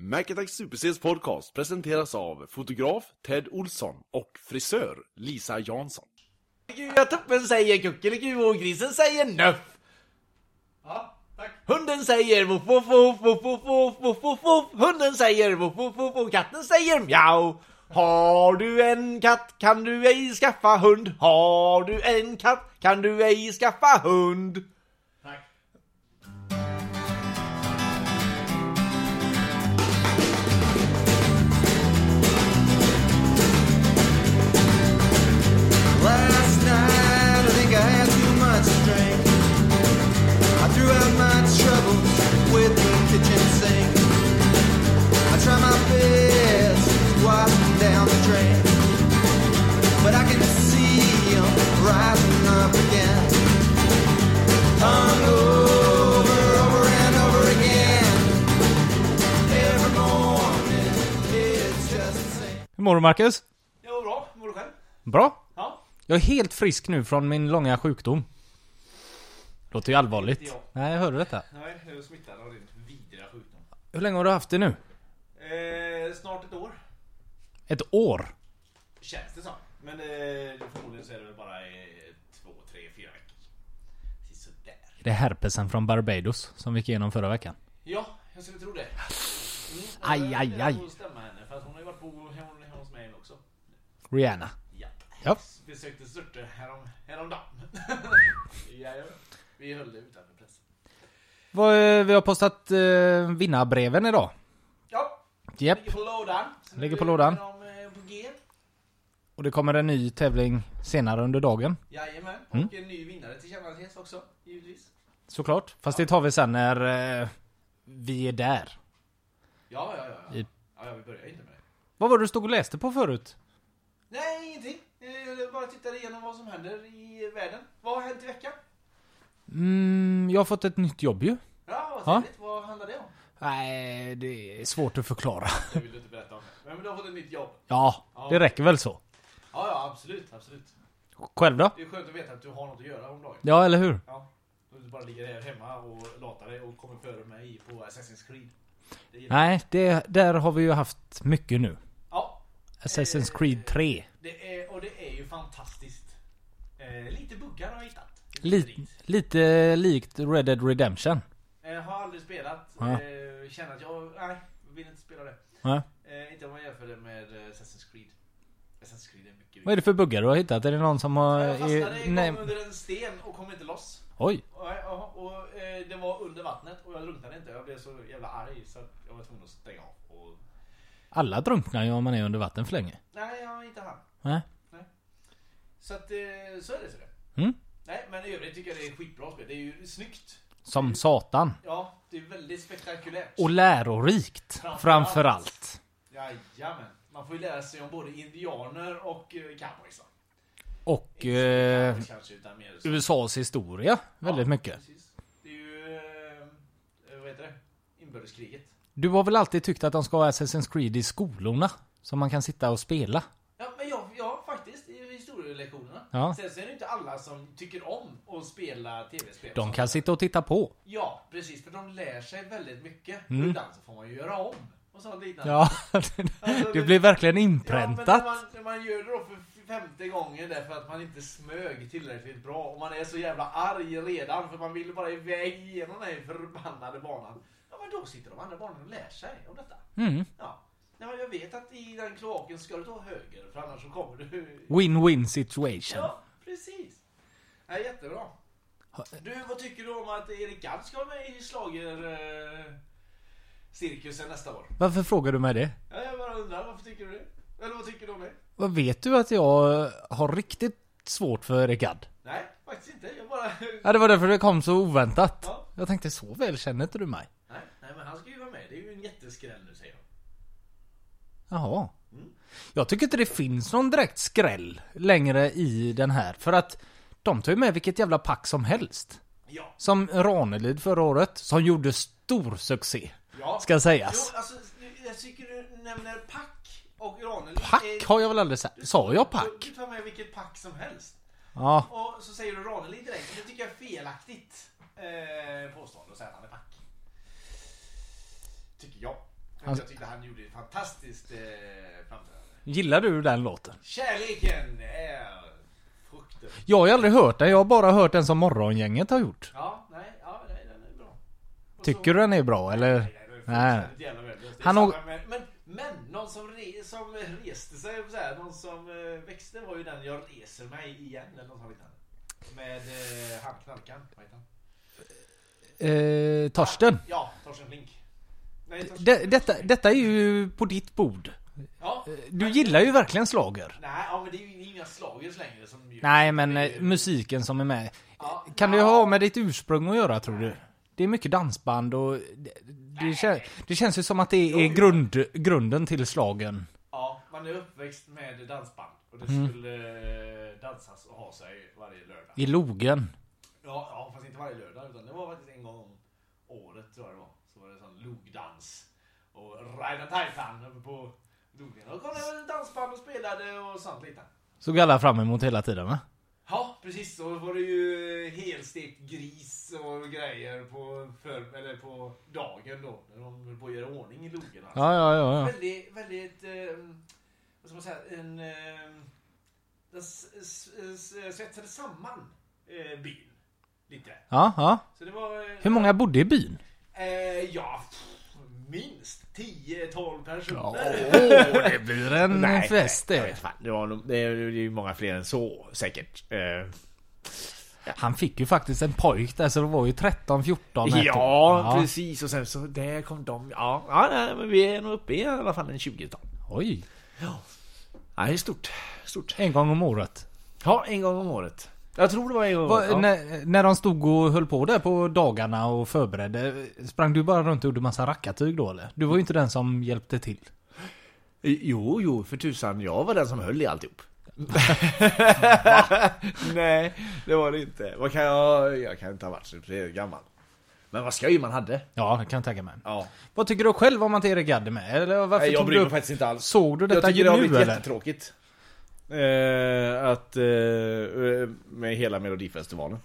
Macattack Super-Cs podcast presenteras av fotograf Ted Olsson och frisör Lisa Jansson. Tuppen säger kuckeliku och grisen säger nöff. Ja, tack. Hunden säger voff voff voff voff voff voff voff voff voff. Hunden säger voff voff voff och katten säger mjau. Har du en katt kan du ej skaffa hund. Har du en katt kan du ej skaffa hund. Mår du Marcus? Jo bra, mår du själv? Bra. Ja. Jag är helt frisk nu från min långa sjukdom. Låter ju allvarligt. Inte Nej, jag hörde detta. Nej, jag är smittad av din vidriga sjukdom. Hur länge har du haft det nu? Eh, snart ett år. Ett år? Känns det som. Men eh, förmodligen så är det väl bara eh, två, tre, fyra veckor. Sådär. Det är herpesen från Barbados som vi gick igenom förra veckan. Ja, jag skulle tro det. Mm, Aj, jag aj, aj. stämma henne, för att hon har ju varit på hon, hon hos mig också. Rihanna. Ja. Ja. Besökte Surte härom, häromdagen. ja, ja. Vi höll det utanför pressen. Eh, Vi har postat eh, vinnarbreven idag. Ja, Japp. ligger på lådan. Ligger på lådan. eh. Och det kommer en ny tävling senare under dagen. Jajamän. Mm. Och en ny vinnare till tillkännages också, givetvis. Såklart. Fast det tar vi sen när eh, vi är där. Ja, ja, ja. ja. I- ja, ja vi börjar inte med det. Vad var det du stod och läste på förut? Nej, ingenting. Eh, Jag bara tittar igenom vad som händer i världen. Vad har hänt i veckan? Mm, jag har fått ett nytt jobb ju. Ja, vad Ja. trevligt. Vad handlar det om? Nej, det är svårt att förklara. Det vill du inte berätta om. Men du har fått ett nytt jobb. Ja, det räcker väl så. Ja, ja, absolut, absolut. Själv då? Det är skönt att veta att du har något att göra om dagen. Ja, eller hur? Ja. Du bara ligger här hemma och latar dig och kommer före mig på Assassin's Creed. Det. Nej, det, där har vi ju haft mycket nu. Assassin's Creed 3. det är, och det är ju fantastiskt. Eh, lite buggar har jag hittat. Lite, lite likt Red Dead Redemption. Eh, har aldrig spelat. Ja. Eh, känner att jag, nej, vill inte spela det. Ja. Inte om man jämför det med Assassin's Creed. Assassin's Creed är mycket Vad är det för buggar du har hittat? Är det någon som har... Jag fastnade en gång under en sten och kom inte loss. Oj. Och, och eh, det var under vattnet och jag drunknade inte. Jag blev så jävla arg så att jag var tvungen att stänga av. Alla drunknar ju om man är under vatten för länge. Nej, jag inte han. Nej. Så att, eh, så är det. Så det. Mm. Nej, men i övrigt tycker jag det är skitbra spel. Det är ju snyggt. Som satan. Ja, det är väldigt spektakulärt. Och lärorikt. Framför Framför. Jajamän. Man får ju lära sig om både indianer och eh, cowboys. va? Och eh, kanske, USAs historia. Väldigt Ja, mycket. Precis. Det är ju, eh, vad heter det? Inbördeskriget. Du har väl alltid tyckt att de ska ha Assassin's Creed i skolorna? Som man kan sitta och spela? Ja, men ja, ja faktiskt i historielektionerna. Ja. Sen så är det inte alla som tycker om att spela tv-spel. De kan sitta och titta på. Ja, precis. För de lär sig väldigt mycket. Mm. Och ibland så får man ju göra om. Och sånt liknande. Ja, Alltså, det blir verkligen Ja, men inpräntat. när man, när man gör det då för femte gången därför att man inte smög tillräckligt bra och man är så jävla arg redan för man vill bara iväg igenom den här förbannade banan. Ja men då sitter de andra barnen och lär sig om detta. Mm. Ja. Men jag vet att i den kloaken ska du ta höger för annars så kommer du... Win-win situation. Ja, precis. Ja, jättebra. Du, vad tycker du om att Erik Gadd ska vara med i slager eh, cirkusen nästa år? Varför frågar du mig det? Ja, jag bara undrar, varför tycker du det? Eller vad tycker du om det? Vad vet du att jag har riktigt svårt för Erik Gadd? Nej, faktiskt inte. Jag bara... Ja, det var därför det kom så oväntat. Ja. Jag tänkte, så väl känner inte du mig? Nej, nej, men han ska ju vara med. Det är ju en jätteskräll nu säger de. Jaha. Jag tycker inte det finns någon direkt skräll längre i den här. För att de tar ju med vilket jävla pack som helst. Ja. Som Ranelid förra året, som gjorde stor succé. Ja. Ska sägas. Jo, alltså, jag tycker du nämner Pack och Ranelid. Pack har jag väl aldrig sagt? Sa jag Du, pack? du tar med vilket pack som helst. Ja. Och så säger du Ranelid direkt. Det tycker jag är felaktigt eh, påstående att säga att han är pack. Tycker jag. Men tyckte han gjorde ett fantastiskt eh, framträdande. Gillar du den låten? Kärleken är frukten. Jag har ju aldrig hört den, jag har bara hört den som Morgongänget har gjort. Ja, nej, ja, nej, den är bra. Och Tycker du den är bra eller? Nej, Nej. Det är Han har- med- men, men någon som, re, som reste sig, så här, någon som eh, växte var ju den Jag reser mig igen, eller något sånt. Med eh, han knarkaren, vad heter han? Eh, Torsten? Ja, Torsten Flink. Nej. Det, detta, detta är ju på ditt bord. Ja. Du gillar ju verkligen slager. Nej, ja, men det är ju inga slagers längre som ju... Nej men eh, musiken som är med. Ja, Kan det ja. ha med ditt ursprung att göra tror du? Det är mycket dansband och det, det, kän, det känns ju som att det är grund, grunden till slagen. Ja, man är uppväxt med dansband. Och det Mm. skulle eh, dansas och ha sig varje lördag. I logen. Ja, ja, fast inte varje lördag. Utan det var faktiskt en gång om året tror jag det var. Så var det sån logdans. Och Raina Taipan uppe på logen. Och kom det dansband och spelade och sånt lite. Såg alla fram emot hela tiden va? Ja, precis. Så var det ju helstekt gris och grejer på, för, eller på dagen då. När de höll på att göra ordning i logen. Alltså. Ja, ja, ja. ja. Väldigt, väldigt, eh, vad ska man säga, en... Eh, den svetsade samman eh, byn. Lite. ja, ja. Så det var... eh, Hur många bodde i byn? Eh, ja, minst 10-12 personer. Åh, det blir en fest jag det. fan. Det, var, nog- det är ju många fler än så säkert. Eh, Han fick ju faktiskt en pojk där så det var ju 13-14 ett ja, år. precis. Och sen så där kom de. Ja, ja nej, men vi är nog uppe i alla fall en 20-tal. Oj. Ja, det är stort. Stort. En gång om året. Ja, en gång om året. Jag tror det var en gång Va. Ja. när, när de stod och höll på där på dagarna och förberedde, sprang du bara runt och gjorde massa rackartyg då eller? Du var ju inte den som hjälpte till. Jo, jo, för tusan. Jag var den som höll i alltihop. Nej, det var det inte. Vad kan jag... Jag kan inte ha varit så gammal. Men vad skoj man hade. Ja, det kan jag tänka mig. Ja. Vad tycker du själv om att Erik Gadd är med? Eller varför Nej, jag tog bryr du mig upp... faktiskt inte alls. Såg du Jag detta tycker det har nu blivit eller? jättetråkigt. Eh, att... Eh, med hela Melodifestivalen.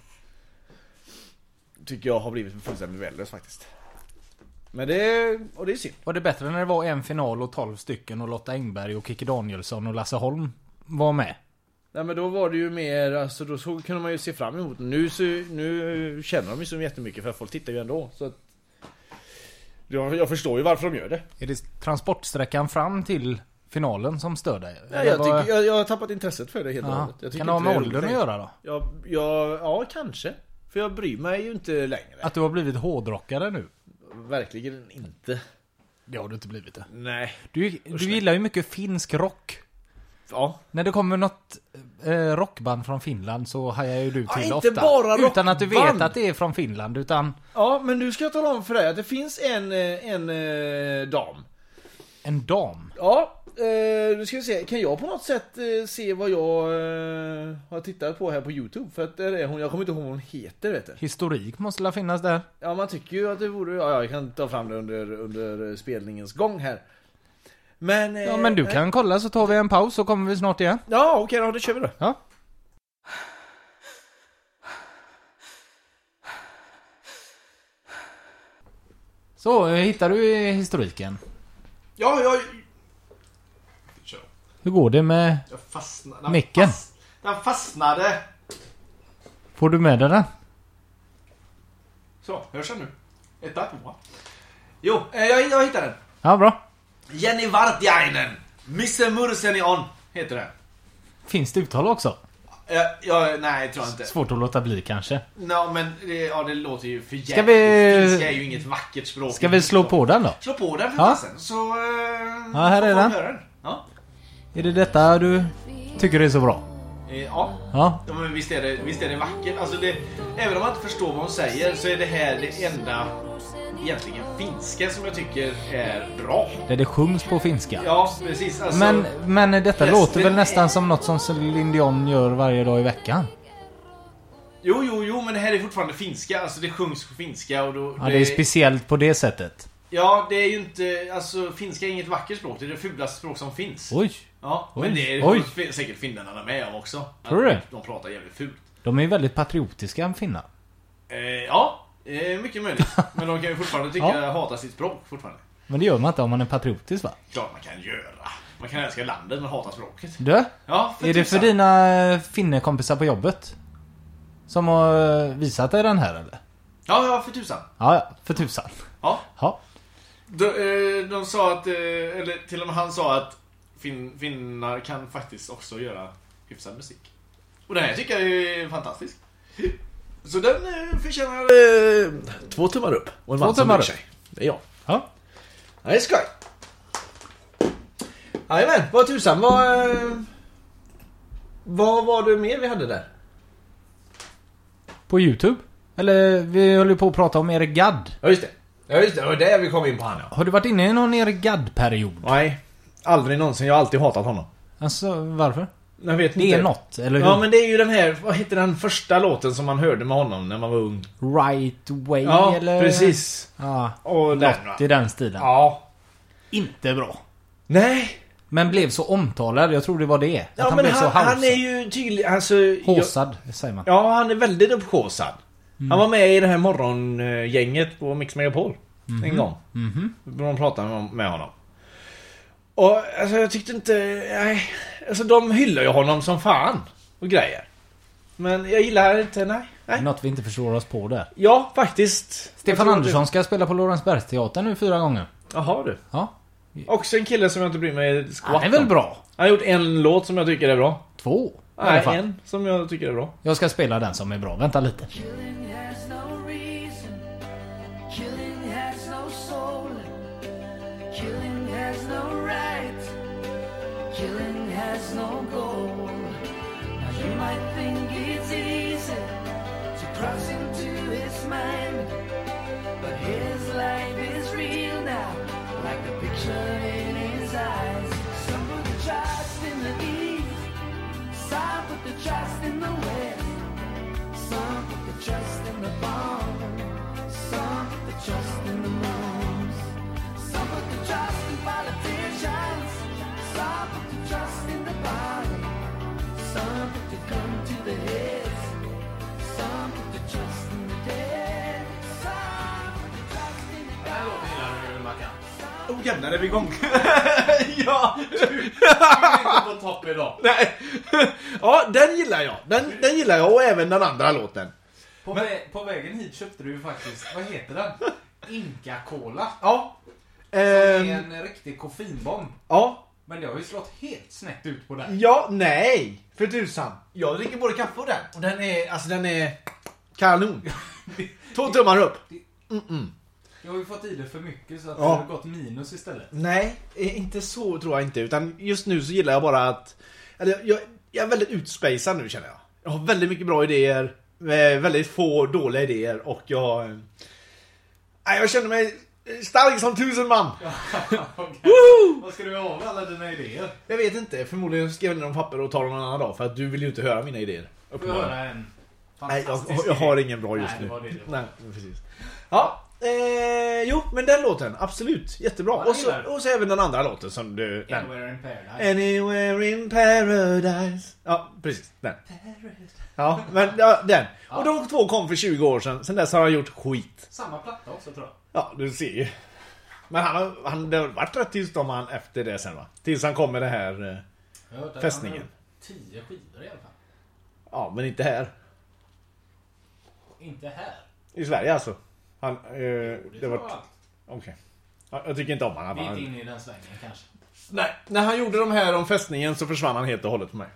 Tycker jag har blivit fullständigt värdelös faktiskt. Men det... Och det är synd. Var det bättre när det var en final och 12 stycken och Lotta Engberg och Kikki Danielsson och Lasse Holm var med? Nej men då var det ju mer, alltså då så kunde man ju se fram emot Nu, så, nu känner de ju så jättemycket för folk tittar ju ändå så att, jag, jag förstår ju varför de gör det. Är det transportsträckan fram till finalen som stör dig? Eller jag, vad- tycker, jag, jag har tappat intresset för det helt och Ja. hållet. Kan det ha med åldern att göra då? Jag, jag, ja, kanske. För jag bryr mig ju inte längre. Att du har blivit hårdrockare nu? Verkligen inte. Det har du inte blivit det. Nej. Du, du gillar ju mycket finsk rock. Ja. När det kommer något eh, rockband från Finland så hajar ju du Ja, till inte ofta. bara Utan att du vet att det är från Finland, utan Ja, men nu ska jag tala om för dig att det finns en, eh, en eh, dam. En dam. Ja, eh, nu ska vi se. Kan jag på något sätt eh, se vad jag eh, har tittat på här på Youtube? För att där är hon, jag kommer inte ihåg vad hon heter vet du. Historik måste la finnas där. Ja, man tycker ju att det vore, ja jag kan ta fram det under, under spelningens gång här. Men... eh, Ja men du kan kolla så tar vi en paus så kommer vi snart igen. Ja, okej då, då kör vi då. Ja. Så, eh, hittar du historiken? Ja, jag... Kör. Hur går det med... Jag fastnade. Den Micken. Fast, den fastnade. Får du med dig den? Så, hörs jag nu? Etta, tvåa. Jo, eh, jag, jag hittade den. Ja, bra. Jenny Vartiainen. Misse Murseni on, heter den. Finns det uttal också? Ja, ja, nej, tror jag inte. Svårt att låta bli kanske. Ja, men det, ja, det låter ju för jävligt. Ska vi- Finska är ju inget vackert språk. Ska vi slå på den då? Slå på den för Ja. fasen, så... Eh, Ja, här är den. höra Ja. Är det detta du tycker är så bra? Eh, ja. Ja. Ja men visst är det, visst är det vackert. Alltså det, även om man inte förstår vad hon säger så är det här det enda egentligen finska som jag tycker är bra. Där det sjungs på finska. Ja, precis. Alltså, Men, men detta låter väl nästan som något som Celine Dion gör varje dag i veckan? Jo, jo, jo, men det här är fortfarande finska. Alltså det sjungs på finska och då... Ja, det är speciellt på det sättet. Ja, det är ju inte... Alltså finska är inget vackert språk. Det är det fulaste språk som finns. Oj! Ja, Oj, men det är oj. fi- säkert finnarna med om också. Tror du det? De pratar jävligt fult. De är ju väldigt patriotiska, finnar. Eh, ja, eh, mycket möjligt. Men de kan ju fortfarande tycka, Ja. hata sitt språk fortfarande. Men det gör man inte om man är patriotisk va? Klart man kan göra. Man kan älska landet men hata språket. Du? Ja, Är det för dina eh, finnekompisar på jobbet? Som har eh, visat dig den här eller? Ja, ja, för tusan. Ja, för tusan. Ja. Ja. De, eh, de sa att, eller till och med han sa att fin, finnar kan faktiskt också göra hyfsad musik. Och den här tycker jag är fantastisk. Så den eh, förtjänar eh, två tummar upp. Och en Två man tummar upp. sig. Det är jag. Ja. Ja, det är skoj. Jajamän, vad tusan. Vad, eh, vad var det mer vi hade där? På YouTube? Eller vi höll ju på att prata om Erik Gadd. Ja, just det. Ja, just det. Det var det vi kom in på här nu. Har du varit inne i någon Erik Gadd-period? Nej, aldrig någonsin. Jag har alltid hatat honom. Alltså varför? Jag vet Det inte. är något, eller hur? Ja men det är ju den här, vad heter den första låten som man hörde med honom när man var ung? Right way Ja, eller? precis. Ja, Och den något i den stilen. Ja. Inte bra. Nej. Men blev så omtalad, jag tror det var det. Att Ja han men blev så han, han är ju tydlig, alltså... Håsad, säger man. Ja, han är väldigt upphaussad. Han var med i det här morgongänget på Mix Megapol. En gång. Mhm. De pratade med honom. Och alltså jag tyckte inte... Nej. Alltså de hyllar ju honom som fan. Och grejer. Men jag gillar inte, nej. nej. Något vi inte förstår oss på där. Ja, faktiskt. Stefan Andersson ska spela på Lorensbergsteatern nu fyra gånger. Det. Jaha du. Ja. Också en kille som jag inte bryr mig skvatt Han är väl bra? Han har gjort en låt som jag tycker är bra. Två. Nej, en som jag tycker är bra. Jag ska spela den som är bra. Vänta lite. Killing has no goal. Now you might think it's easy to cross into his mind. But his life is real now, like the picture in his eyes. Some put the trust in the east, some put the trust in the west. Some put the trust in the bomb. Some put the trust in the moons. Some put the trust in politicians. Oh jävlar är vi igång. ja! på topp idag. Nej. ja, den gillar jag. Den, den gillar jag och även den andra låten. På, vä- på vägen hit köpte du ju faktiskt, vad heter den? Inca Cola. Ja. Det är Ehm, en riktig koffeinbomb. ja. Men det har ju slått helt snett ut på den. Ja, nej. För tusan. Jag dricker både kaffe och den. Och den är, alltså den är kanon. Två tummar upp. Jag har ju fått i det för mycket så att Ja. det har gått minus istället. Nej, eh, inte så tror jag inte. Utan just nu så gillar jag bara att... Eller jag, jag är väldigt utspacad nu känner jag. Jag har väldigt mycket bra idéer. eh, Väldigt få dåliga idéer och jag... jag känner mig stark som tusen man. Vad ska du ha med alla dina idéer? Jag vet inte, förmodligen ska jag ner papper och ta dem någon annan dag. För att du vill ju inte höra mina idéer. Får jag höra en Nej, jag, jag har ingen bra just Nej, nu. det var det. Nej, precis. Ja, eh, jo, men den låten, absolut. Jättebra. Och, så, och så även den andra låten som du... Den. Anywhere in paradise. Anywhere in paradise. Ja, precis. Den. Ja, men ja, den. Och de två kom för 20 år sedan. Sen dess har han gjort skit. Samma platta också tror jag. Ja, du ser ju. Men han har, han, det har varit rätt tyst om han efter det sen va? Tills han kom med det här... eh, Jag har hört att Fästningen. han har gjort Tio skivor i alla fall. Ja, men inte här. Inte här. I Sverige alltså. Han... Eh, Det det tror var... jag allt. Okej. Ja, Jag tycker inte om han. Vi är han inte inne i den svängen kanske. Nej, när han gjorde de här om fästningen så försvann han helt och hållet för mig.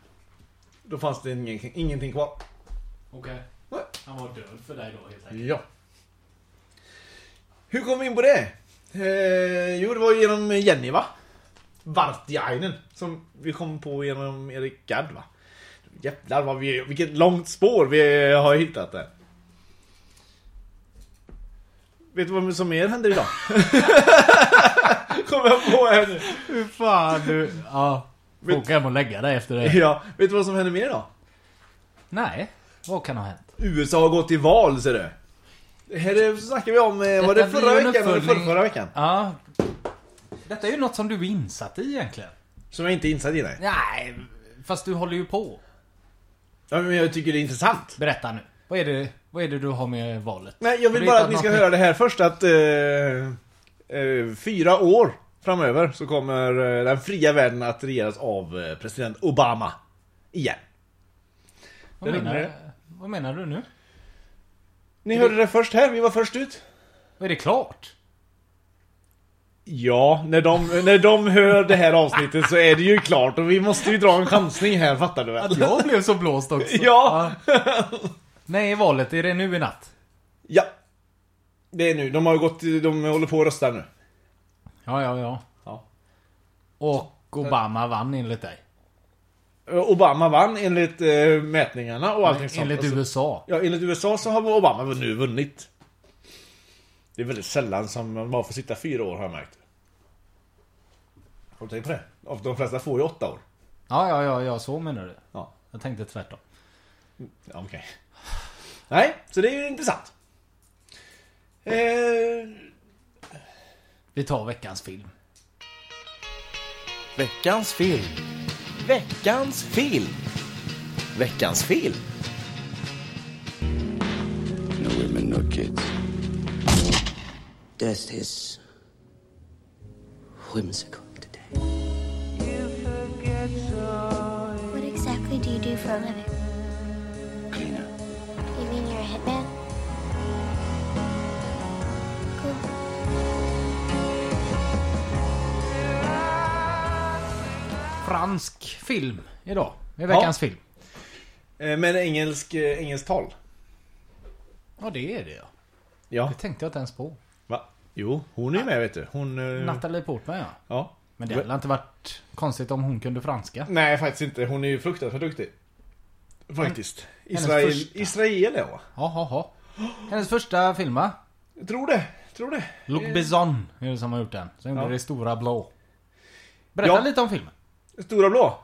Då fanns det ingenting, ingenting kvar. Okej. Nej. Han var död för dig då helt enkelt. Ja. Hur kom vi in på det? Eh, jo, det var genom Jenny va? Vartiainen som vi kom på genom Erik Gadd va? Jävlar vad vi, vilket långt spår vi har hittat där. Vet du vad som mer händer idag? Kommer jag på här nu. Hur fan du... Ja. Får åka hem och lägga dig efter det. Ja, vet du vad som händer mer idag? Nej. Vad kan ha hänt? USA har gått till val ser du. Här är- snackar vi om, eh, var det förra veckan eller förra, förra veckan? Ja. Detta är ju något som du är insatt i egentligen. Som jag inte är insatt i nej. Nej. Fast du håller ju på. Ja, men jag tycker det är intressant. Berätta nu. Vad är det, vad är det du har med valet? Nej, jag vill bara att ni ska något höra det här först att... Eh, eh, fyra år framöver så kommer eh, den fria världen att regeras av eh, president Obama. Igen. Vad menar, vad menar du nu? Ni hörde det först här, vi var först ut. Är det klart? Ja, när de, när de hör det här avsnittet så är det ju klart och vi måste ju dra en chansning här, fattar du väl? Att jag blev så blåst också. Ja. Nej, valet, är det nu i natt? Ja. Det är nu, de har gått, de håller på att rösta nu. Ja, ja, ja. Ja. Och Obama vann enligt dig? Obama vann enligt eh, mätningarna och allting sånt. Enligt Alltså, USA? Ja, enligt USA så har Obama nu vunnit. Det är väldigt sällan som man bara får sitta fyra år har jag märkt. Har du tänkt på det? Av De flesta får ju åtta år. Ja, ja, ja, ja, så menar du? Ja, Jag tänkte tvärtom. ja okej. Nej, så det är ju intressant. Eh, Vi tar veckans film. Veckans film. Veckans film. Veckans film. No women, no kids. Death is whimsical today. What exactly do you do for a living? Cleaner. You mean you're a hitman? Fransk film idag. Är veckans film. eh, men engelsk, eh, engelskt tal. Ja, det är det ja. Ja. Det tänkte jag inte ens på. Va? Jo, hon är ju med vet du. Hon... eh, Natalie Portman ja. Ja. Men det hade inte varit konstigt om hon kunde franska. Nej, faktiskt inte. Hon är ju fruktansvärt duktig. Faktiskt. hennes Israel, första. Israel är hon. Jaha, jaha. Hennes första film va? Jag tror det. Tror det. Luc Besson är det som har gjort den. Som gjorde Ja. Det Stora Blå. Berätta Ja. lite om filmen. Stora blå?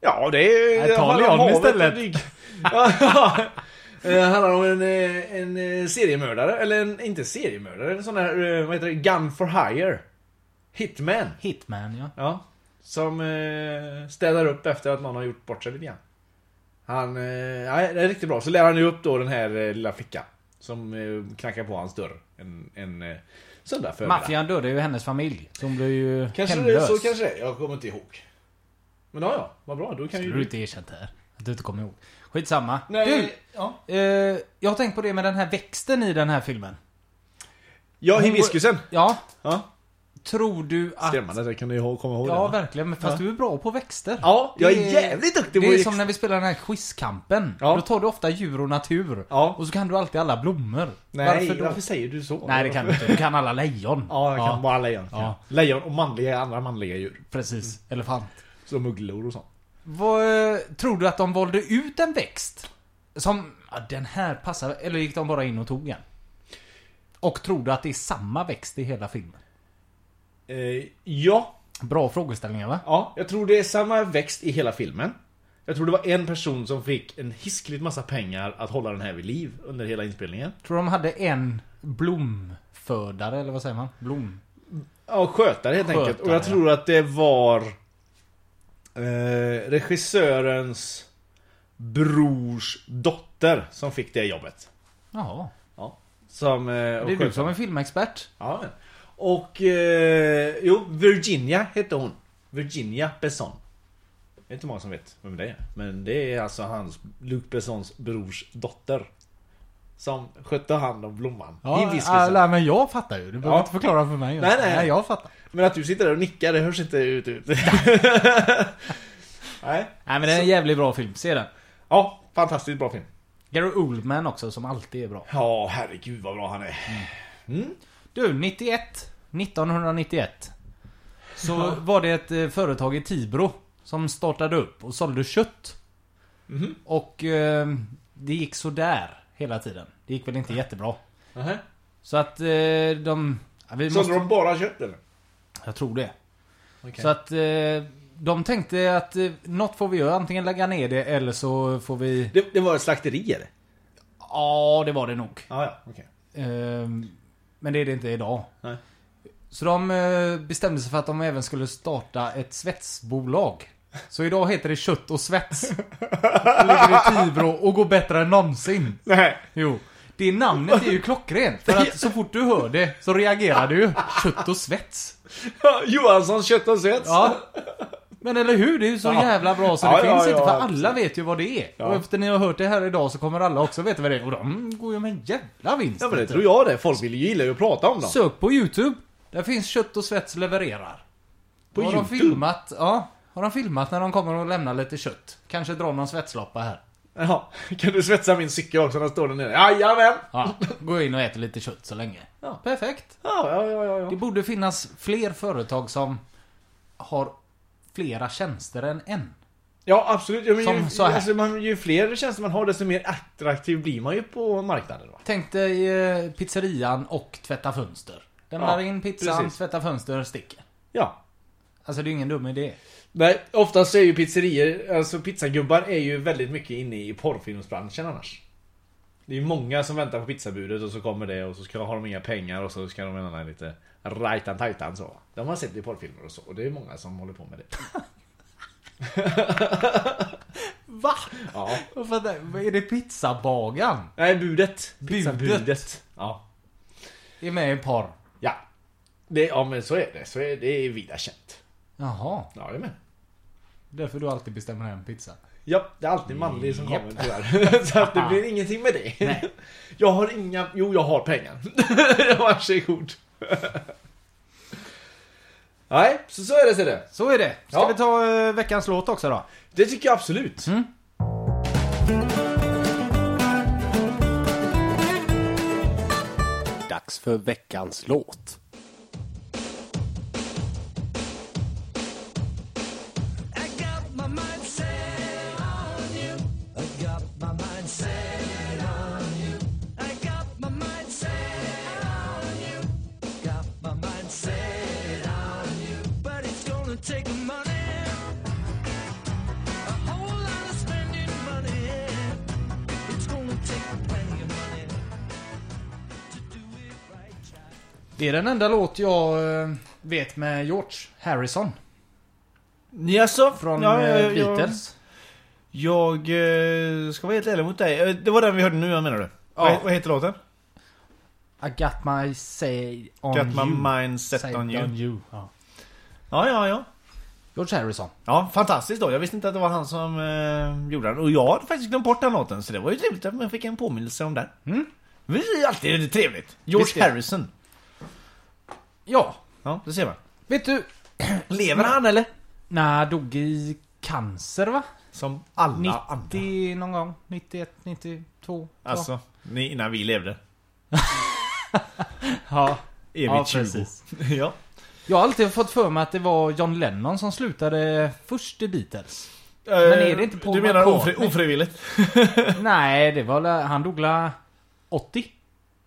Ja, det är... Nej, ta handlar om Leon havet istället. Det handlar om en, eh, en eh, seriemördare, eller en, inte seriemördare, en sån här, eh, vad heter det, gun for hire. Hitman. Hitman ja. Ja. Som eh, städar upp efter att någon har gjort bort sig lite grann. Han, eh, ja, det är riktigt bra. Så lär han ju upp då den här eh, lilla flickan. Som eh, knackar på hans dörr en, en eh, söndag förmiddag. Maffian dödade ju hennes familj. Så hon blev ju Kanske det, hemlös. så kanske det är. Jag kommer inte ihåg. Men ja, ja. Vad bra. Då kan Skulle ju du inte erkänt här? Att du inte kommer ihåg. Skitsamma. Nej, ja. Du, eh, jag har tänkt på det med den här växten i den här filmen. Ja, hibiskusen. Ja. Ja. Tror du att... Skrämmande, det kan du ju komma ihåg. Ja, det. verkligen. Men fast Ja. du är bra på växter. Ja, jag är Det jävligt duktig på Det är som när vi spelar den här quizkampen. Ja. Då tar du ofta djur och natur. Ja. Och så kan du alltid alla blommor. Nej, Varför varför, då? säger du så? Nej, det kan du inte. Du kan alla lejon. Ja, jag kan bara lejon. Ja. Lejon och manliga, andra manliga djur. Precis. Elefant. Som ugglor och sånt. Vad, eh, tror du att de valde ut en växt? Som, ja, den här passar, eller gick de bara in och tog en? Och tror du att det är samma växt i hela filmen? Eh, ja. Bra frågeställningar va? Ja, jag tror det är samma växt i hela filmen. Jag tror det var en person som fick en hiskligt massa pengar att hålla den här vid liv under hela inspelningen. Tror de hade en blomfödare, eller vad säger man? Blom... Ja, skötare helt Skötare, enkelt. Och jag ja. tror att det var eh, regissörens brors dotter som fick det jobbet. Jaha. Ja. Som... Eh, Det är du som är filmexpert. Ja. Och... Eh, jo, Virginia hette hon. Virginia Besson. Det är inte många som vet vem det är. Men det är alltså hans, Luc Bessons brors dotter. Som skötte hand om blomman. Ja, Hibiskusen. alla, men jag fattar ju. Du behöver Ja. inte förklara för mig. Nej, nej. jag fattar. Men att du sitter där och nickar, det hörs inte ut. ut. Nej. Nej, men det är en jävligt bra film. Se den. Ja, fantastiskt bra film. Gary Oldman också, som alltid är bra. Ja, herregud vad bra han är. Du, 91. 1991. Så var det ett eh, företag i Tibro som startade upp och sålde kött. Mhm. Och eh, det gick så där hela tiden. Det gick väl inte jättebra. Nähä. Så att eh, de... Ja, vi Sålde måste, de bara kött eller? Jag tror det. Okej. Så att eh, de tänkte att eh, något får vi göra. Antingen lägga ner det eller så får vi... Det, det var ett slakteri eller? Ja, det var det nog. Ja, ja, okej. Ehm, Men det är det inte idag. Nej. Så de eh, bestämde sig för att de även skulle starta ett svetsbolag. Så idag heter det Kött och Svets. Och ligger i Tibro och går bättre än någonsin. Nej. Jo. Det namnet är ju klockrent. För att så fort du hör det så reagerar du. Kött och svets. Johanssons kött och svets. Ja. Men eller hur? Det är ju så jävla bra så det Ja, ja, finns inte. ja, För alla vet ju vad det är. Och efter ni har hört det här idag så kommer alla också veta vad det är. Och de går ju med en jävla vinst. Ja men det tror jag det. Folk vill ju gilla ju att prata om dem. Sök på YouTube. Där finns Kött och svets levererar. På har YouTube? de filmat, ja. Har de filmat när de kommer och lämnar lite kött? Kanske dra någon svetsloppa här. Ja, kan du svetsa min cykel också? Den står där nere. Jajamän! Ja, gå in och äta lite kött så länge. Ja. Perfekt. Ja, ja, ja, ja. Det borde finnas fler företag som har flera tjänster än en. Ja, absolut. Ja, men Som ju, så här. Alltså, man, ju fler tjänster man har, desto mer attraktiv blir man ju på marknaden. Va? Tänk dig eh, pizzerian och tvätta fönster. Lämnar Ja, in pizzan, precis. tvätta fönster, sticker. Ja. Alltså det är ingen dum idé. Nej, oftast är ju pizzerier, alltså pizzagubbar är ju väldigt mycket inne i porrfilmsbranschen annars. Det är ju många som väntar på pizzabudet och så kommer det och så ska, har de inga pengar och så ska de ändå lite rajtan tajtan så. De har sett i porrfilmer och så och det är många som håller på med det. Va? Ja. Varför det? Vad Är det pizzabagaren? Nej, budet. Budet. Pizzabudet. Ja. Är med i porr? Ja. Det, ja men så är det. Så är det är vida känt. Jaha. Ja, det med. Därför du alltid bestämmer hem pizza. Ja, det är alltid manlig som kommer tyvärr. Så att det blir ingenting med det. Nej. Jag har inga... Jo, jag har pengar. Varsågod. Nej, så, så är det ser det. Så är det. Ska Ja. vi ta eh, veckans låt också då? Det tycker jag absolut. Mm. Dags för veckans låt. Det är den enda låt jag eh, vet med George Harrison. Jaså? Från ja, eh, jag, Beatles. Jag, jag eh, ska vara helt ärlig mot dig. Det var den vi hörde nu, menar du? Vad, vad heter låten? I got my say on Got my you. mind set Say on you. Ja. Ja, ja, ja. George Harrison. Ja, fantastiskt då. Jag visste inte att det var han som eh, gjorde den. Och jag hade faktiskt glömt bort den låten, så det var ju trevligt att jag fick en påminnelse om den. Mm. Det är alltid trevligt. George. Harrison. Ja. Ja, det ser man. Vet du? Lever han eller? Nej, dog i cancer va? Som alla andra. 90 någon gång. 91, 92. så. Alltså, ni, innan vi levde. Ja. Evigt Ja, 20. precis. ja. Jag har alltid fått för mig att det var John Lennon som slutade först i Beatles. är det inte Paul Du menar McCartney? ofri, ofrivilligt? Nej, det var la- han dog la 80?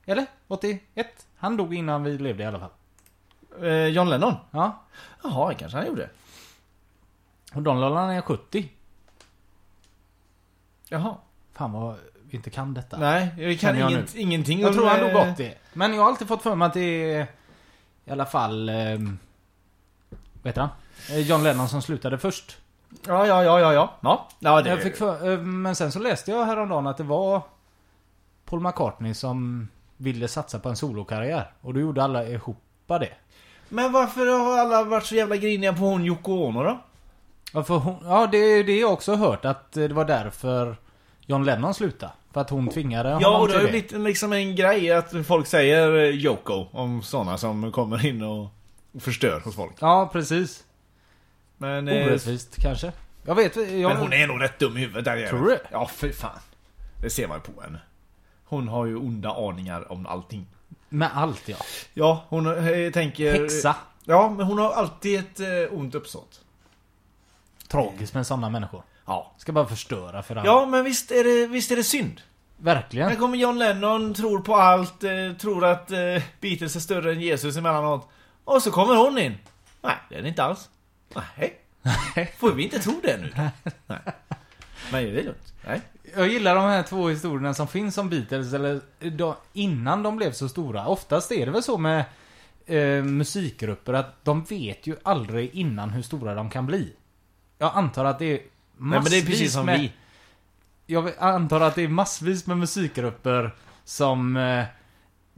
Eller? 81? Han dog innan vi levde i alla fall. Eh, John Lennon? Ja. Jaha, det kanske han gjorde. Och Don Lollan är 70. Jaha. Fan vad vi inte kan detta. Nej, jag kan jag inget, ingenting Jag om, tror han eh, dog 80. Men jag har alltid fått för mig att det är i alla fall... Eh, vad heter han? Eh, John Lennon som slutade först. Ja, ja, ja, ja, ja. Ja, ja det... Jag fick för, eh, men sen så läste jag häromdagen att det var Paul McCartney som ville satsa på en solokarriär. Och då gjorde alla ihop det. Men varför har alla varit så jävla griniga på hon Yoko Ono då? Ja, för hon, ja det är det jag också hört att eh, det var därför John Lennon slutade. För att hon tvingade Ja, honom och det har ju blivit liksom en grej att folk säger eh, Yoko om sådana som kommer in och förstör hos folk. Ja, precis. Men, eh, Orättvist kanske. Jag vet jag, men hon är nog rätt dum i huvudet där Tror du? Ja, för fan. Det ser man ju på henne. Hon har ju onda aningar om allting. Med allt ja. Ja, hon eh, tänker... Häxa. Ja, men hon har alltid ett eh, ont uppsåt. Tragiskt med sådana människor. Ja. Ska bara förstöra för andra. Ja, men visst är det, visst är det synd. Verkligen. Här kommer John Lennon, tror på allt, eh, tror att eh, Beatles är större än Jesus emellanåt. Och så kommer hon in. Nej, det är det inte alls. Nej. Får vi inte tro det nu? Nej. Men är det lugnt? Nej. Jag gillar de här två historierna som finns om Beatles, eller då, innan de blev så stora. Oftast är det väl så med eh, musikgrupper att de vet ju aldrig innan hur stora de kan bli. Jag antar att det är massvis Nej, men det är precis som med, vi. Jag antar att det är massvis med musikgrupper som eh,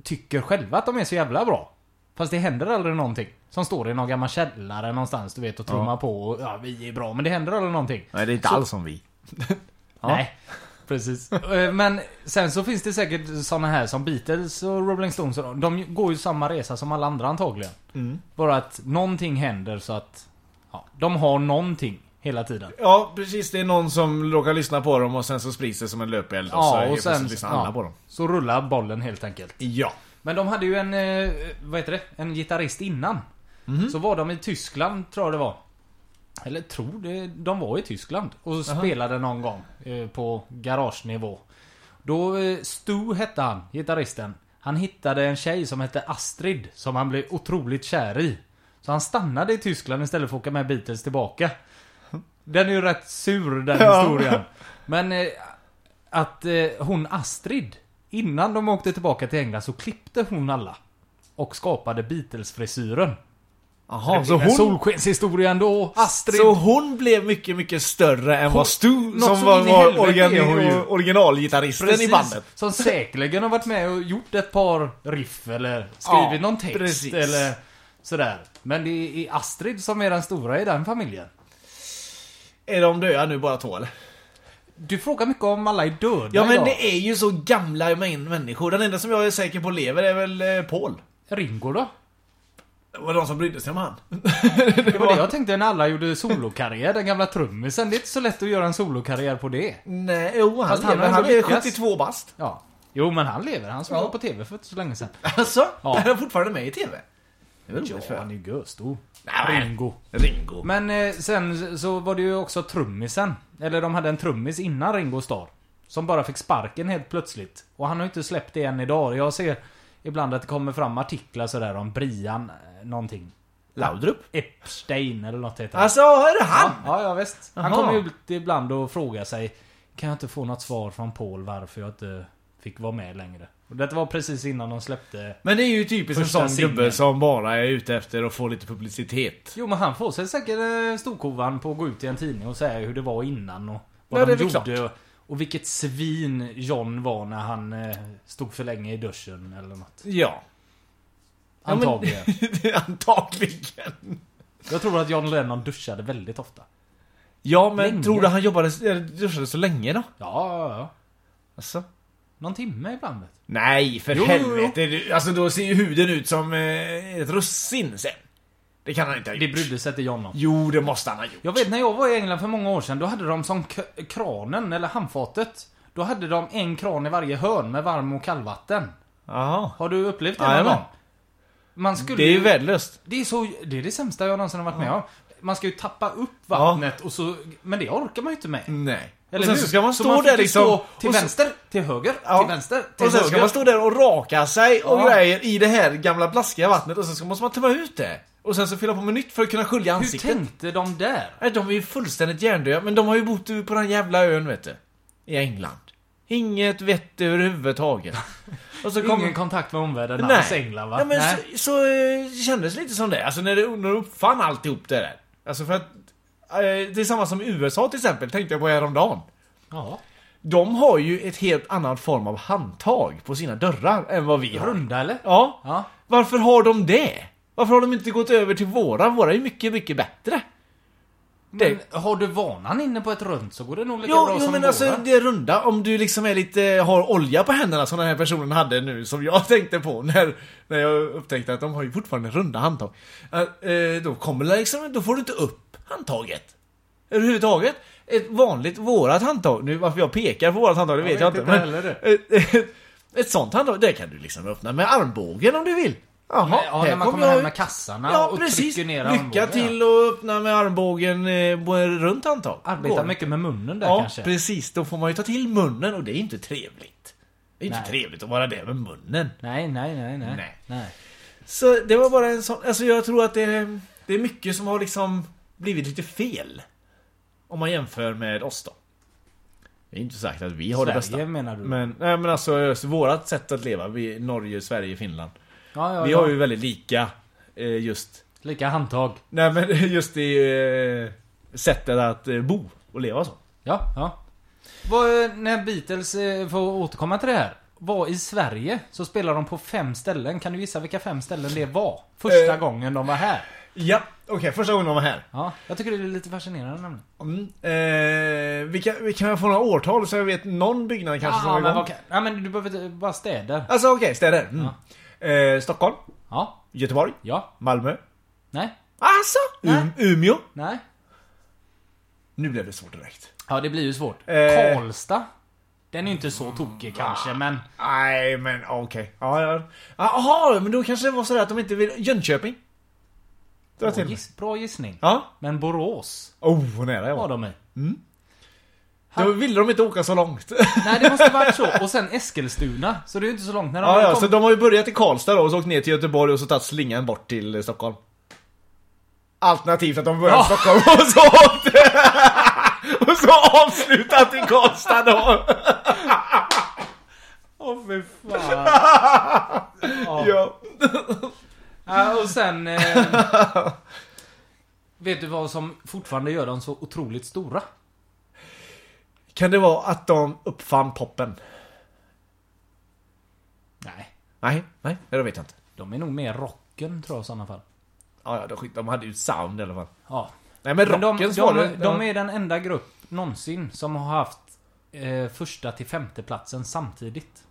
tycker själva att de är så jävla bra. Fast det händer aldrig någonting. Som står i någon gammal källare någonstans, du vet, och trummar på och ja, vi är bra. Men det händer aldrig någonting. Nej, det är inte Så- alls som vi. Nej, precis. Eh, Men sen så finns det säkert såna här som Beatles och Rolling Stones. de- går ju samma resa som alla andra antagligen. Mm. Bara att någonting händer så att ja, de har någonting hela tiden. Ja, precis. Det är någon som råkar lyssna på dem och sen så sprids det som en löpeld och så Ja, och sen plötsligt lyssnar alla ja, på dem. så rullar bollen helt enkelt. Ja. Men de hade ju en, eh, vad heter det, en gitarrist innan. Mhm. Så var de i Tyskland, tror jag det var. Eller tror det, de var i Tyskland. Och spelade någon gång eh, på garagenivå. Då, eh, Stu hette han, gitarristen. Han hittade en tjej som hette Astrid, som han blev otroligt kär i. Så han stannade i Tyskland istället för att åka med Beatles tillbaka. Den är ju rätt sur den Ja. historien. Men eh, att eh, hon Astrid, innan de åkte tillbaka till England så klippte hon alla. Och skapade Beatles-frisyren. Jaha, Så hon... hon, solskenshistoria ändå. Astrid. så hon blev mycket, mycket större än vad Stu, som var, var hon organ, originalgitarristen i bandet. Som säkerligen har varit med och gjort ett par riff eller skrivit Ja, någon text precis. eller sådär. Men det är Astrid som är den stora i den familjen. Är de döda nu bara två eller? Du frågar mycket om alla är döda Ja men idag. det är ju så gamla män- människor. Den enda som jag är säker på lever är väl eh, Paul. Ringo då? Det var de som brydde sig om han. Det var det jag tänkte när alla gjorde solokarriär, den gamla trummisen. Det är inte så lätt att göra en solokarriär på det. Nej, jo han Fast han lever. har Han är lyckats. 72 bast. Ja. Jo men han lever, han som Ja. var på TV för inte så länge sedan. Alltså? Ja. Är han fortfarande med i TV? Det är väl Ja, för han är ju göstor. Nej. Ringo. Ringo. Men eh, sen så var det ju också trummisen. Eller de hade en trummis innan Ringo Starr. Som bara fick sparken helt plötsligt. Och han har ju inte släppt det än idag. Jag ser ibland att det kommer fram artiklar sådär om Brian eh, någonting. Laudrup? Epstein eller något heter han. Alltså, är det han? Ja, ja visst. Han Jaha. kommer ut ibland och frågar sig Kan jag inte få något svar från Paul varför jag inte fick vara med längre? Och detta var precis innan de släppte Men det är ju typiskt en sån singeln. gubbe som bara är ute efter att få lite publicitet. Jo men han får sig säkert eh, storkovan på att gå ut i en tidning och säga hur det var innan och vad Ja, de gjorde. Och, och vilket svin John var när han eh, stod för länge i duschen eller något. Ja. Ja, men- Antagligen. Antagligen. Jag tror att John Lennon duschade väldigt ofta. Ja, men Länge. tror du han jobbade, duschade så länge då? Ja, ja, ja. Alltså? Någon timme ibland vet. Nej, för Jo, jo, jo. helvete. Du- Alltså då ser ju huden ut som eh, ett russin sen. Det kan han inte ha Det gjort. brydde sig inte John om. Jo, det måste han ha gjort. Jag vet när jag var i England för många år sedan, då hade de som kranen, eller handfatet. Då hade de en kran i varje hörn med varm och kallvatten. Jaha. Har du upplevt det någon gång? Man skulle Det är ju värdelöst. Det är så, det är det sämsta jag någonsin har varit med om. Man ska ju tappa upp vattnet och så, men det orkar man ju inte med. Nej. Eller och sen hur? så ska man stå fick där liksom... Stå till och så- vänster, till höger, Ja. till vänster, till Och sen ska höger. man stå där och raka sig och Ja. grejer i det här gamla blaskiga vattnet och sen ska måste man tömma ut det. Och sen så fylla på med nytt för att kunna skölja Hur ansiktet. tänkte de där? Nej, de är ju fullständigt hjärndöda, men de har ju bott på den jävla ön vet du. I England. Inget vett överhuvudtaget. Och så kom- Ingen kontakt med omvärlden alls England va? Ja, men Nej. så, så eh, kändes lite som det. Alltså när, det, när de uppfann alltihop det där. Alltså för att... eh, det är samma som USA till exempel, tänkte jag på häromdagen. Ja. De har ju ett helt annat form av handtag på sina dörrar än vad vi har. Runda eller? Ja. Ja. Varför har de det? Varför har de inte gått över till våra? Våra är ju mycket, mycket bättre. Men har du vanan inne på ett runt så går det nog lika Jo, bra jo som men våra. alltså det runda, om du liksom är lite, har olja på händerna som den här personen hade nu, som jag tänkte på när, när jag upptäckte att de har ju fortfarande runda handtag. Eh, eh, då kommer liksom, då får du inte upp handtaget. Överhuvudtaget. Ett vanligt, vårat handtag, nu varför jag pekar på vårat handtag det vet jag vet inte. inte men, ett, ett, ett sånt handtag, det kan du liksom öppna med armbågen om du vill. Jaha, ja, när man kom kommer jag hem med kassarna Ja, och precis. trycker ner Lycka armbågen, till ja. att öppna med armbågen eh, runt handtag. Arbeta Går. mycket med munnen där Ja, kanske. precis. Då får man ju ta till munnen och det är inte trevligt. Det är inte Nej. trevligt att vara där med munnen. Nej, nej, nej, nej. Nej. nej. Så det var bara en sån... Alltså jag tror att det, det är mycket som har liksom blivit lite fel. Om man jämför med oss då. Det är inte sagt att vi har det Sverige bästa. menar du? Men, nej, men alltså vårat sätt att leva, vi, Norge, Sverige, Finland. Ja, ja, vi ja. har ju väldigt lika eh, just... Lika handtag. Nej men just i eh, sättet att eh, bo och leva så. Ja, ja. Eh, när Beatles, eh, får återkomma till det här. var i Sverige så spelade de på fem ställen. Kan du gissa vilka fem ställen det var? Första Eh. gången de var här. Ja, okej, första gången de var här. Ja, jag tycker det är lite fascinerande nämligen. Mm. Eh, vi kan jag få några årtal så jag vet någon byggnad kanske som Ja, var men, igång? kan- ja, men du behöver bara städer. Alltså okej, städer. Mm. Eh, Stockholm, Ja, Göteborg, ja, Malmö. nej, Alltså? Nej. Um, Umeå. nej. Nu blev det svårt direkt. Ja, det blir ju svårt. Eh. Karlstad. Den är ju inte så tokig kanske, men... Nej, men okej. Ja, ja. Jaha, men då kanske det var så att de inte vill... Jönköping? Bra, giss, bra gissning. Ja. Men Borås Oh, vad nära jag var var. de i. Då ville de inte åka så långt. Nej, det måste varit så. Och sen Eskilstuna. Så det är ju inte så långt. När de ja, ja, kom... så de har ju börjat i Karlstad då och så åkt ner till Göteborg och så tagit slingan bort till eh, Stockholm. Alternativt att de började i Stockholm och så åkte... och så avslutat i Karlstad då. Åh, fy fan. ja. Ja, och sen... Eh, vet du vad som fortfarande gör dem så otroligt stora? Kan det vara att de uppfann poppen? Nej. Nej, nej, det vet jag inte. De är nog mer rocken tror jag i sådana fall. Ja, ja, de, de hade ju sound i alla fall. Ja. Nej men Men de, rockens de, var det. de är den enda grupp någonsin som har haft eh, första till femte platsen samtidigt.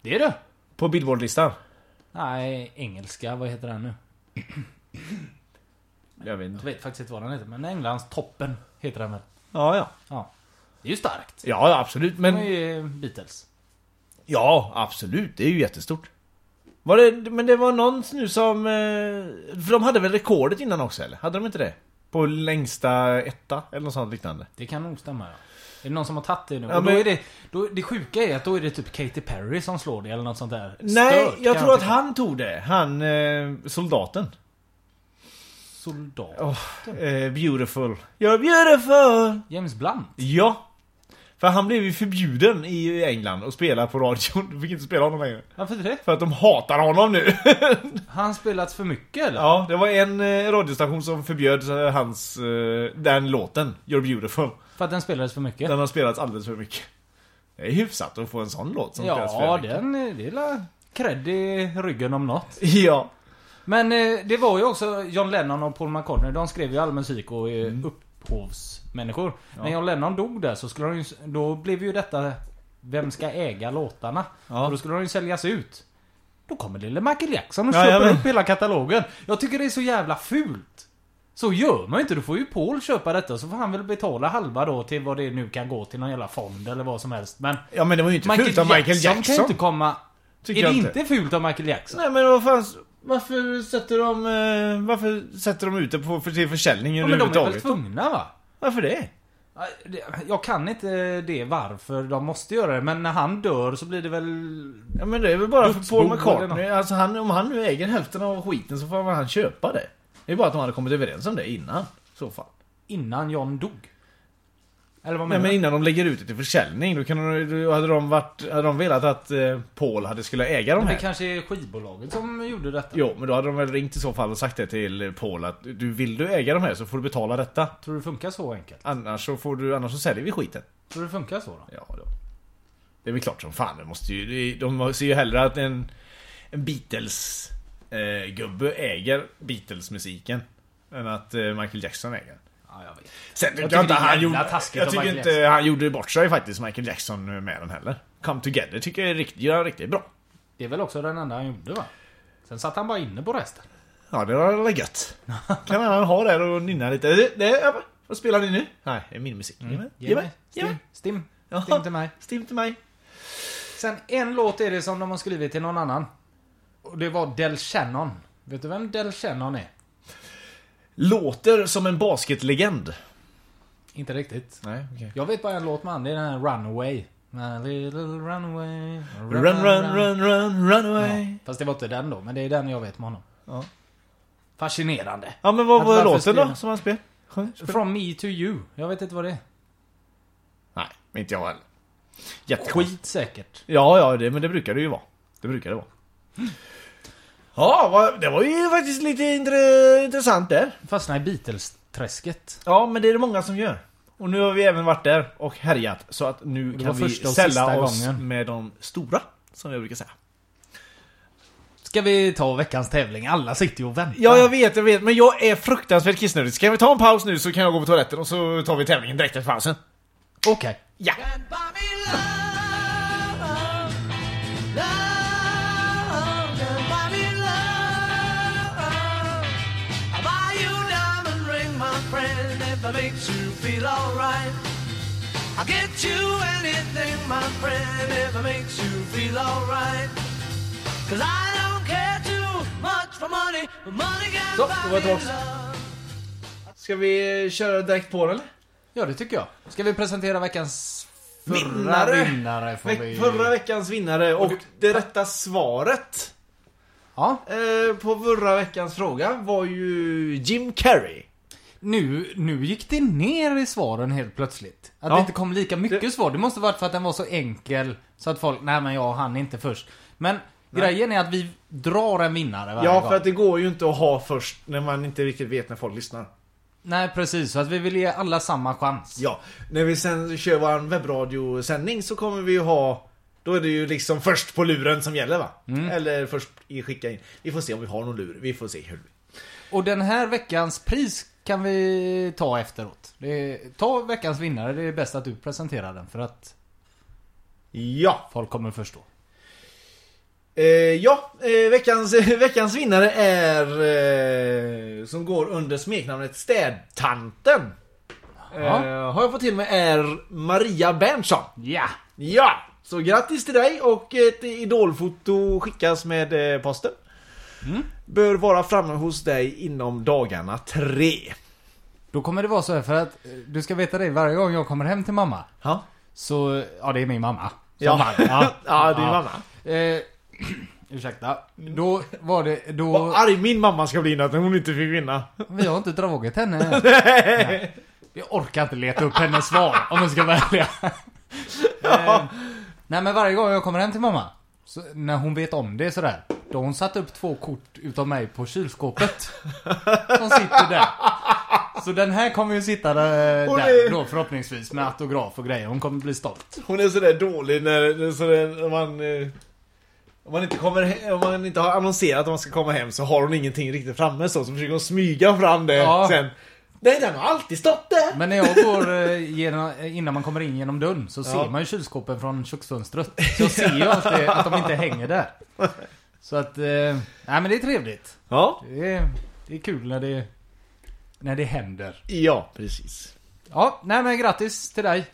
Det är det. På Billboardlistan. Nej, engelska. Vad heter den nu? Jag vet Jag vet faktiskt inte vad den heter. Men Englands toppen heter den väl? Ja, ja. Ja. Det är ju starkt. Ja, absolut. Men... är ju Beatles. Ja, absolut. Det är ju jättestort. Var det, men det var någon nu som... eh, För de hade väl rekordet innan också eller? Hade de inte det? På längsta etta eller något sånt liknande. Det kan nog stämma ja. Är det någon som har tagit det nu? Ja, och då men- är det, då, det sjuka är att då är det typ Katy Perry som slår det eller något sånt där. Nej, Stört, jag tror att han tog det. Han, eh, soldaten. Soldat. Eh, beautiful. You're beautiful! James Blunt. Ja. För han blev ju förbjuden i England att spela på radion. Du fick inte spela honom längre. Varför det? För att de hatar honom nu. Har han spelat för mycket eller? Ja, det var en eh, radiostation som förbjöd eh, hans, eh, den låten, You're beautiful. För att den spelades för mycket? Den har spelats alldeles för mycket. Det är hyfsat att få en sån låt som spelas för ja, mycket. den, är- det är la cred i ryggen om något. Ja. Men eh, det var ju också John Lennon och Paul McCartney. De skrev ju all musik och är Mm. upphovsmänniskor. När John Lennon dog där så skulle de ju, då blev ju detta Vem ska äga låtarna? Ja. Och då skulle de ju säljas ut. Då kommer lille Michael Jackson och Ja, köper upp hela katalogen. Jag tycker det är så jävla fult. Så gör man ju inte. Då får ju Paul köpa detta så får han väl betala halva då till vad det nu kan gå till någon jävla fond eller vad som helst. Men ja, men det var ju inte Michael, fult av Michael Jackson, Jackson. kan inte komma... Tycker är det inte. inte. fult av Michael Jackson? Nej men vad fan, varför sätter de, eh, varför sätter de ut det på, för, till försäljning Ja, men de är väl tvungna va? Varför det? Ja, det- Jag kan inte det varför de måste göra det, men när han dör så blir det väl... Ja men det är väl bara för Paul McCartney, alltså han, om han nu äger hälften av skiten så får han köpa det. Det är bara att de hade kommit överens om det innan, så fall. Innan John dog. Eller vad Nej men innan de lägger ut det till försäljning, då, kan de, då hade de varit, hade de velat att eh, Paul hade skulle äga de Men det här. kanske är skivbolaget som gjorde detta? Jo, men då hade de väl ringt i så fall och sagt det till Paul att du vill du äga de här så får du betala detta. Tror du det funkar så enkelt? Annars så får du, annars så säljer vi skiten. Tror du det funkar så då? Ja, då. Det är väl klart som fan, det måste ju, de ser ju hellre att en, en Beatles eh, äger Beatles-musiken än att eh, Michael Jackson äger. Ja, jag vet. Sen tycker jag, inte det han gjorde... Jag tycker inte han gjorde bort sig faktiskt, Michael Jackson, med den heller. Come Together tycker jag är riktigt, gör riktigt bra. Det är väl också den enda han gjorde va? Sen satt han bara inne på resten. Ja, det var väl gött. kan han ha där och nynna lite. Det, det, ja, vad spelar ni nu? Nej, det är min musik. Ge mig. Ge mig. Stim. Stim. Ja. Stim till mig. Stim till mig. Sen en låt är det som de har skrivit till någon annan. Och det var Del Shannon. Vet du vem Del Shannon är? Låter som en basketlegend. Inte riktigt. Nej, okej. Jag vet bara en låt med han, det är den här Runaway. My little runaway. Run, run, run, run, run away. Ja, fast det var inte den då, men det är den jag vet med honom. Ja. Fascinerande. Ja, men vad var låten då som han spelade? From me to you. Jag vet inte vad det är. Nej, inte jag heller. Jättekonstigt. Skit säkert. Ja, ja, det, men det brukar det ju vara. Det brukar det vara. Ja, det var ju faktiskt lite intre, intressant där. Fastna i Beatles-träsket. Ja, men det är det många som gör. Och nu har vi även varit där och härjat. Så att nu Det kan vi sälla oss gången. med de stora. Som jag brukar säga. Ska vi ta veckans tävling? Alla sitter ju och väntar. Ja, jag vet, jag vet. Men jag är fruktansvärt kissnödig. Ska vi ta en paus nu så kan jag gå på toaletten och så tar vi tävlingen direkt efter pausen. Okej. Ja! It makes you feel alright. I'll get you anything, my friend, if it makes you feel alright. Cause I don't care too much for money, but money can Så, då buy var love. Ska vi köra direkt på den eller? Ja, det tycker jag. Ska vi presentera veckans förra Vinnare. vinnare? får Veck- vi... Förra veckans vinnare och det rätta svaret Ja. eh, på förra veckans fråga var ju Jim Carrey. Nu, nu gick det ner i svaren helt plötsligt. Att Ja. det inte kom lika mycket Det- svar. Det måste varit för att den var så enkel så att folk, nej men jag hann inte först. Men grejen är att vi drar en vinnare varje Ja, gång. för att det går ju inte att ha först när man inte riktigt vet när folk lyssnar. Nej precis, så att vi vill ge alla samma chans. Ja, när vi sen kör vår webbradiosändning så kommer vi ju ha Då är det ju liksom först på luren som gäller va? Eller först i skicka in. Vi får se om vi har någon lur. Vi får se hur. Och den här veckans pris kan vi ta efteråt. Är, ta veckans vinnare, det är bäst att du presenterar den för att Ja, folk kommer förstå. eh, ja eh, veckans, veckans vinnare är eh, som går under smeknamnet Städtanten. Eh, har jag fått till mig är Maria Berntsson. Ja! Ja, så grattis till dig och ett idolfoto skickas med eh, posten. Bör vara framme hos dig inom dagarna tre. Då kommer det vara så här för att eh, du ska veta det, varje gång jag kommer hem till mamma Ja, så, ja det är min mamma. Ja. vann. ja. ja din mamma. Eh, ursäkta. Då var det, då... Vad arg min mamma ska bli när hon inte fick vinna. Vi har inte dragit henne. Nej. Jag orkar inte leta upp hennes svar om jag ska vara ärlig. eh, nej men varje gång jag kommer hem till mamma. Så, när hon vet om det sådär. Då har hon satt upp två kort utav mig på kylskåpet. Som sitter där. Så den här kommer ju sitta där, Och där då förhoppningsvis med autograf och grejer. Hon kommer bli stolt. Hon är sådär dålig när, när, sådär, när man... eh, Om man, inte kommer, om man inte har annonserat att man ska komma hem så har hon ingenting riktigt framme så, så försöker hon smyga fram det Ja. sen. Nej, den har alltid stått där! Men när jag går eh, genom, eh, innan man kommer in genom dörren så ser man ju kylskåpen från köksfönstret. Så jag ser ju alltid att de inte hänger där. Så att, eh, nej men det är trevligt. Ja, Det är, det är kul när det, när det händer. ja precis. Ja, nej men grattis till dig.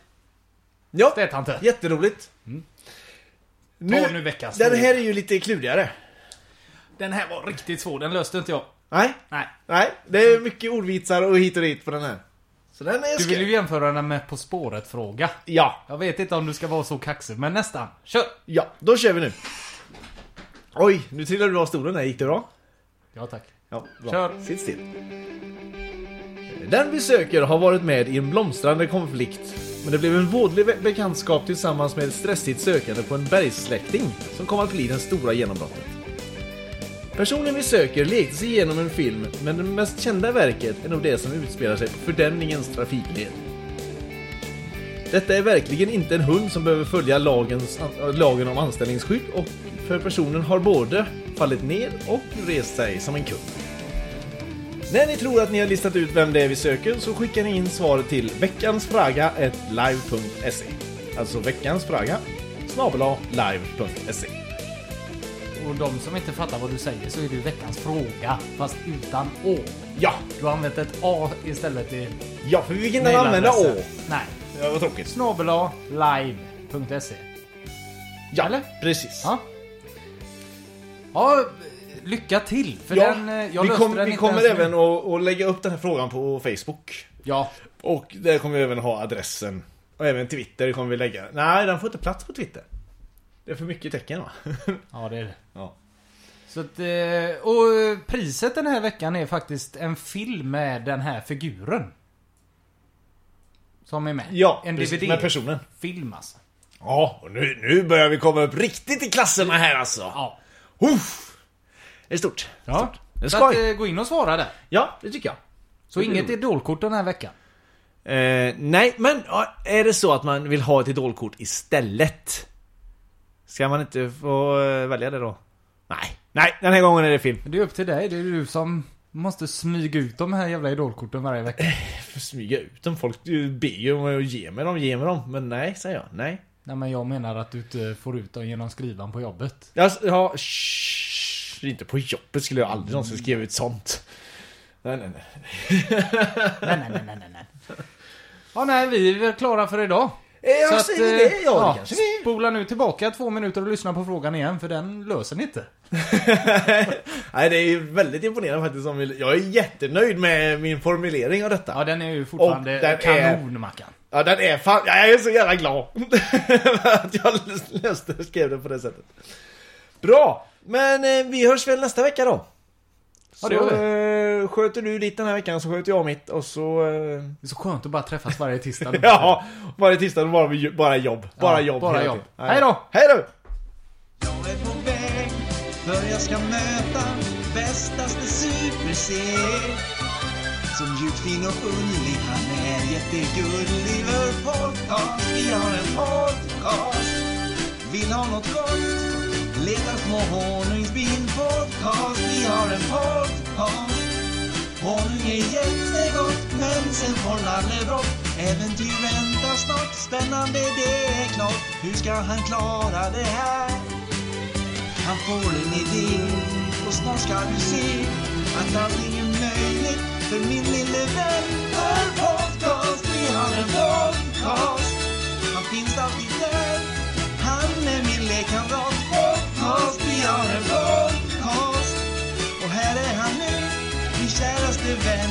Ja, Städtante. jätteroligt. Ta nu veckans Den här är ju lite klurigare. Den här var riktigt svår, den löste inte jag. Nej, Nej. nej, det är mycket ordvitsar och hit och dit på den här. Så den är Du skö- vill ju jämföra den med På spåret-fråga. Ja, Jag vet inte om du ska vara så kaxig, men nästan. Kör! ja, då kör vi nu. Oj, nu trillade du av stolen där, gick det bra? Ja tack. Ja, bra. Kör. Sitt still. Den vi söker har varit med i en blomstrande konflikt. Men det blev en vådlig be- bekantskap tillsammans med ett stressigt sökande på en bergssläkting som kom att bli den stora genombrottet. Personen vi söker lekte sig igenom en film, men det mest kända verket är nog det som utspelar sig på fördämningens trafikled. Detta är verkligen inte en hund som behöver följa lagens, lagen om anställningsskydd och för personen har både fallit ner och rest sig som en kung. När ni tror att ni har listat ut vem det är vi söker så skickar ni in svaret till veckansfraga.live.se Alltså veckansfraga snabel-a live.se Och de som inte fattar vad du säger så är det veckans fråga, fast utan Å. Ja, Du har använt ett A istället i ja för vi kan inte använda å. Nej. Det var tråkigt. Snabel-A live.se. Ja, Eller? precis. Ja. Ja, lycka till. För Ja, den, eh, jag vi, kom, den vi kommer även att, lägga upp den här frågan på Facebook. Ja, Och där kommer vi även ha adressen. Och även Twitter kommer vi lägga. Nej, den får inte plats på Twitter. Det är för mycket tecken va? ja det är det. ja. Så att, eh, och priset den här veckan är faktiskt en film med den här figuren. Som är med. Ja, en DVD. med personen. Film alltså. Ja, och nu, nu börjar vi komma upp riktigt i klasserna här alltså. Ja. Uff. Det är stort. ja. Det är Så att, skoj. eh, gå in och svara där. Ja, det tycker jag. Så Det blir inget roligt. idolkort den här veckan. Eh, nej, men ja, är det så att man vill ha ett idolkort istället? Ska man inte få eh, välja det då? Nej, nej, den här gången är det film. Det är upp till dig. Det är du som måste smyga ut de här jävla idolkorten varje vecka. För smyga ut dem. Folk eh, ber ju om att ge mig dem, ge mig dem. Men nej, säger jag. Nej. Nej men jag menar att du inte får ut dem genom skrivan på jobbet. Jag, ja, shh, inte på jobbet skulle jag aldrig någonsin skriva ut sånt. Nej, nej, nej. Nej, nej, nej, nej, nej. Ja, nej, vi är klara för idag. Eh, Jag Så att, säger eh, det, ja, kanske vi är. Spola nu tillbaka två minuter och lyssna på frågan igen, för den löser ni inte. Nej, det är väldigt imponerande faktiskt. Jag är jättenöjd med min formulering av detta. Ja, den är ju fortfarande Och den är- kanon, Mackan. Ja, den är fan... Jag är så jävla glad att jag läste och skrev det på det sättet. Bra! Men eh, vi hörs väl nästa vecka då? Ja, så eh, sköter du ditt den här veckan så sköter jag mitt och så... Eh, Det är så skönt att bara träffas varje tisdag. ja, varje tisdag bara, vi- bara jobb. Bara Ja, jobb. bara hela jobb. tiden. Hej då! Hej då! Jag är på väg för jag ska möta bästaste super-C Som mjukt fin och ullig, han är jättegullig Vår podcast, vi har en podcast Vill ha något gott? Letar små honungsbin podcast Vi har en podcast Honung är jättegott men sen får Nalle brått Äventyr väntar snart, spännande det är klart Hur ska han klara det här? Han får en idé och snart ska du se att allting är möjligt för min lille vän Hör podcast. Vi har en podcast. Han finns alltid där. Han är min lekkamrat. Podcast. Vi har en podcast. Och här